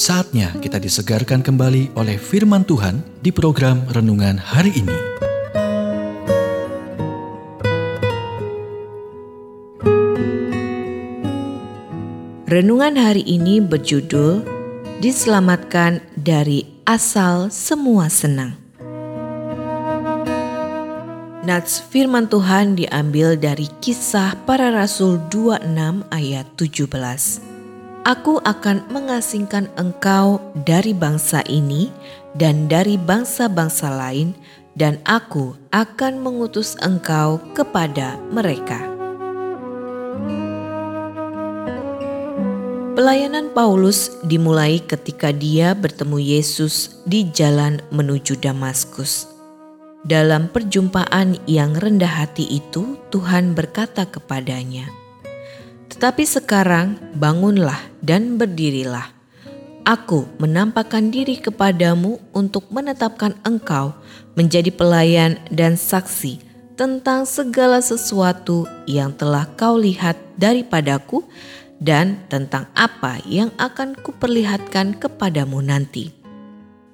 Saatnya kita disegarkan kembali oleh firman Tuhan di program renungan hari ini. Renungan hari ini berjudul Diselamatkan dari Asal Semua Senang. Nats firman Tuhan diambil dari kisah para rasul 26 ayat 17. Aku akan mengasingkan engkau dari bangsa ini dan dari bangsa-bangsa lain, dan aku akan mengutus engkau kepada mereka. Pelayanan Paulus dimulai ketika dia bertemu Yesus di jalan menuju Damaskus. Dalam perjumpaan yang rendah hati itu, Tuhan berkata kepadanya, tetapi sekarang bangunlah dan berdirilah. Aku menampakkan diri kepadamu untuk menetapkan engkau menjadi pelayan dan saksi tentang segala sesuatu yang telah kau lihat daripadaku dan tentang apa yang akan kuperlihatkan kepadamu nanti.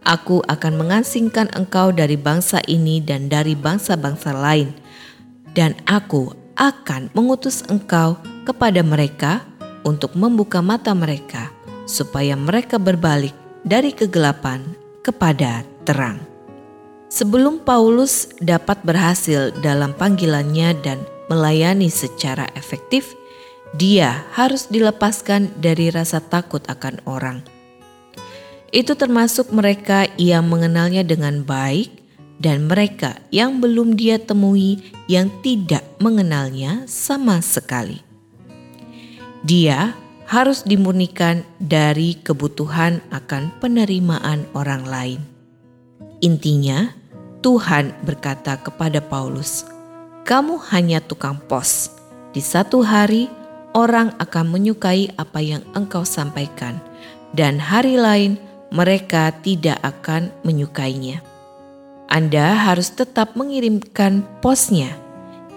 Aku akan mengasingkan engkau dari bangsa ini dan dari bangsa-bangsa lain, dan aku akan mengutus engkau kepada mereka untuk membuka mata mereka, supaya mereka berbalik dari kegelapan kepada terang. Sebelum Paulus dapat berhasil dalam panggilannya dan melayani secara efektif, dia harus dilepaskan dari rasa takut akan orang. Itu termasuk mereka yang mengenalnya dengan baik dan mereka yang belum dia temui yang tidak mengenalnya sama sekali. Dia harus dimurnikan dari kebutuhan akan penerimaan orang lain. Intinya, Tuhan berkata kepada Paulus, "Kamu hanya tukang pos. Di satu hari, orang akan menyukai apa yang engkau sampaikan, dan hari lain mereka tidak akan menyukainya. Anda harus tetap mengirimkan posnya.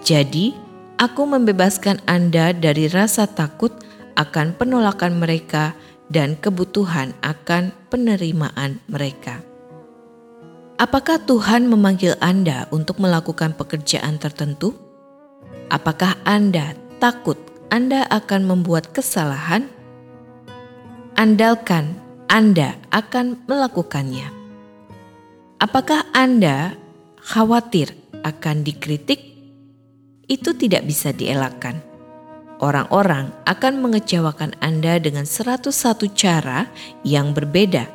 Jadi, Aku membebaskan Anda dari rasa takut akan penolakan mereka dan kebutuhan akan penerimaan mereka. Apakah Tuhan memanggil Anda untuk melakukan pekerjaan tertentu? Apakah Anda takut Anda akan membuat kesalahan? Andalkan Anda akan melakukannya. Apakah Anda khawatir akan dikritik itu tidak bisa dielakkan. Orang-orang akan mengecewakan Anda dengan 101 cara yang berbeda.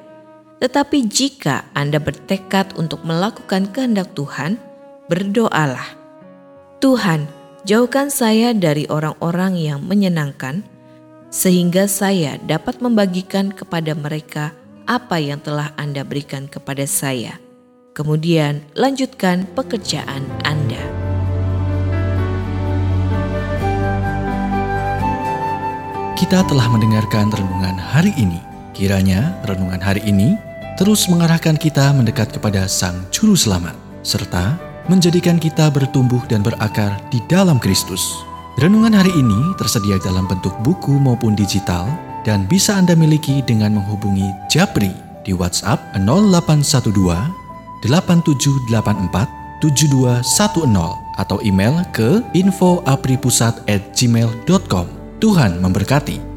Tetapi jika Anda bertekad untuk melakukan kehendak Tuhan, berdoalah. Tuhan, jauhkan saya dari orang-orang yang menyenangkan, sehingga saya dapat membagikan kepada mereka apa yang telah Anda berikan kepada saya. Kemudian lanjutkan pekerjaan Anda. Kita telah mendengarkan renungan hari ini. Kiranya renungan hari ini terus mengarahkan kita mendekat kepada Sang Juru Selamat, serta menjadikan kita bertumbuh dan berakar di dalam Kristus. Renungan hari ini tersedia dalam bentuk buku maupun digital dan bisa Anda miliki dengan menghubungi Japri di WhatsApp 0812 8784 7210 atau email ke infoapripusat@gmail.com. Tuhan memberkati.